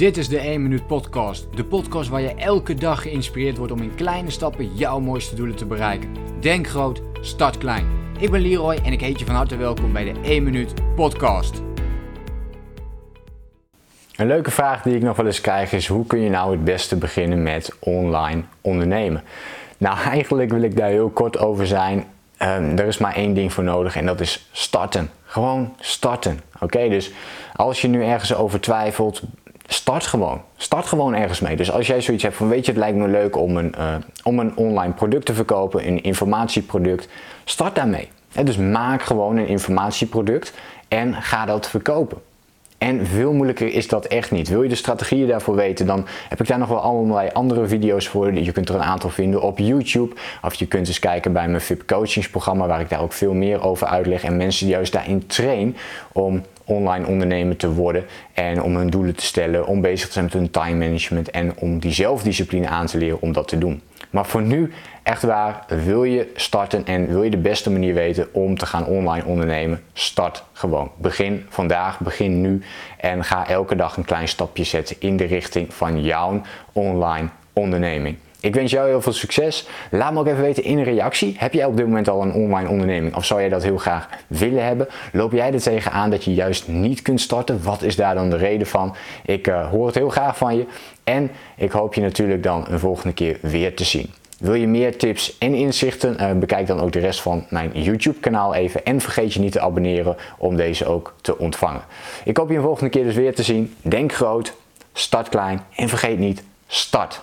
Dit is de 1 Minuut Podcast. De podcast waar je elke dag geïnspireerd wordt om in kleine stappen jouw mooiste doelen te bereiken. Denk groot, start klein. Ik ben Leroy en ik heet je van harte welkom bij de 1 Minuut Podcast. Een leuke vraag die ik nog wel eens krijg is: hoe kun je nou het beste beginnen met online ondernemen? Nou, eigenlijk wil ik daar heel kort over zijn. Um, er is maar één ding voor nodig en dat is starten. Gewoon starten. Oké, dus als je nu ergens over twijfelt, start gewoon. Start gewoon ergens mee. Dus als jij zoiets hebt van weet je, het lijkt me leuk om een, uh, om een online product te verkopen, een informatieproduct, start daarmee. dus maak gewoon een informatieproduct en ga dat verkopen. En veel moeilijker is dat echt niet. Wil je de strategieën daarvoor weten, dan heb ik daar nog wel allerlei andere video's voor. Je kunt er een aantal vinden op YouTube. Of je kunt eens kijken bij mijn VIP coachingsprogramma, waar ik daar ook veel meer over uitleg. En mensen juist daarin train om online ondernemer te worden en om hun doelen te stellen, om bezig te zijn met hun time management en om die zelfdiscipline aan te leren om dat te doen. Maar voor nu, echt waar, wil je starten en wil je de beste manier weten om te gaan online ondernemen, start gewoon. Begin vandaag, begin nu en ga elke dag een klein stapje zetten in de richting van jouw online onderneming. Ik wens jou heel veel succes. Laat me ook even weten in een reactie. Heb jij op dit moment al een online onderneming of zou jij dat heel graag willen hebben? Loop jij er tegenaan dat je juist niet kunt starten? Wat is daar dan de reden van? Ik uh, hoor het heel graag van je en ik hoop je natuurlijk dan een volgende keer weer te zien. Wil je meer tips en inzichten? Uh, bekijk dan ook de rest van mijn YouTube kanaal even. En vergeet je niet te abonneren om deze ook te ontvangen. Ik hoop je een volgende keer dus weer te zien. Denk groot, start klein en vergeet niet, start.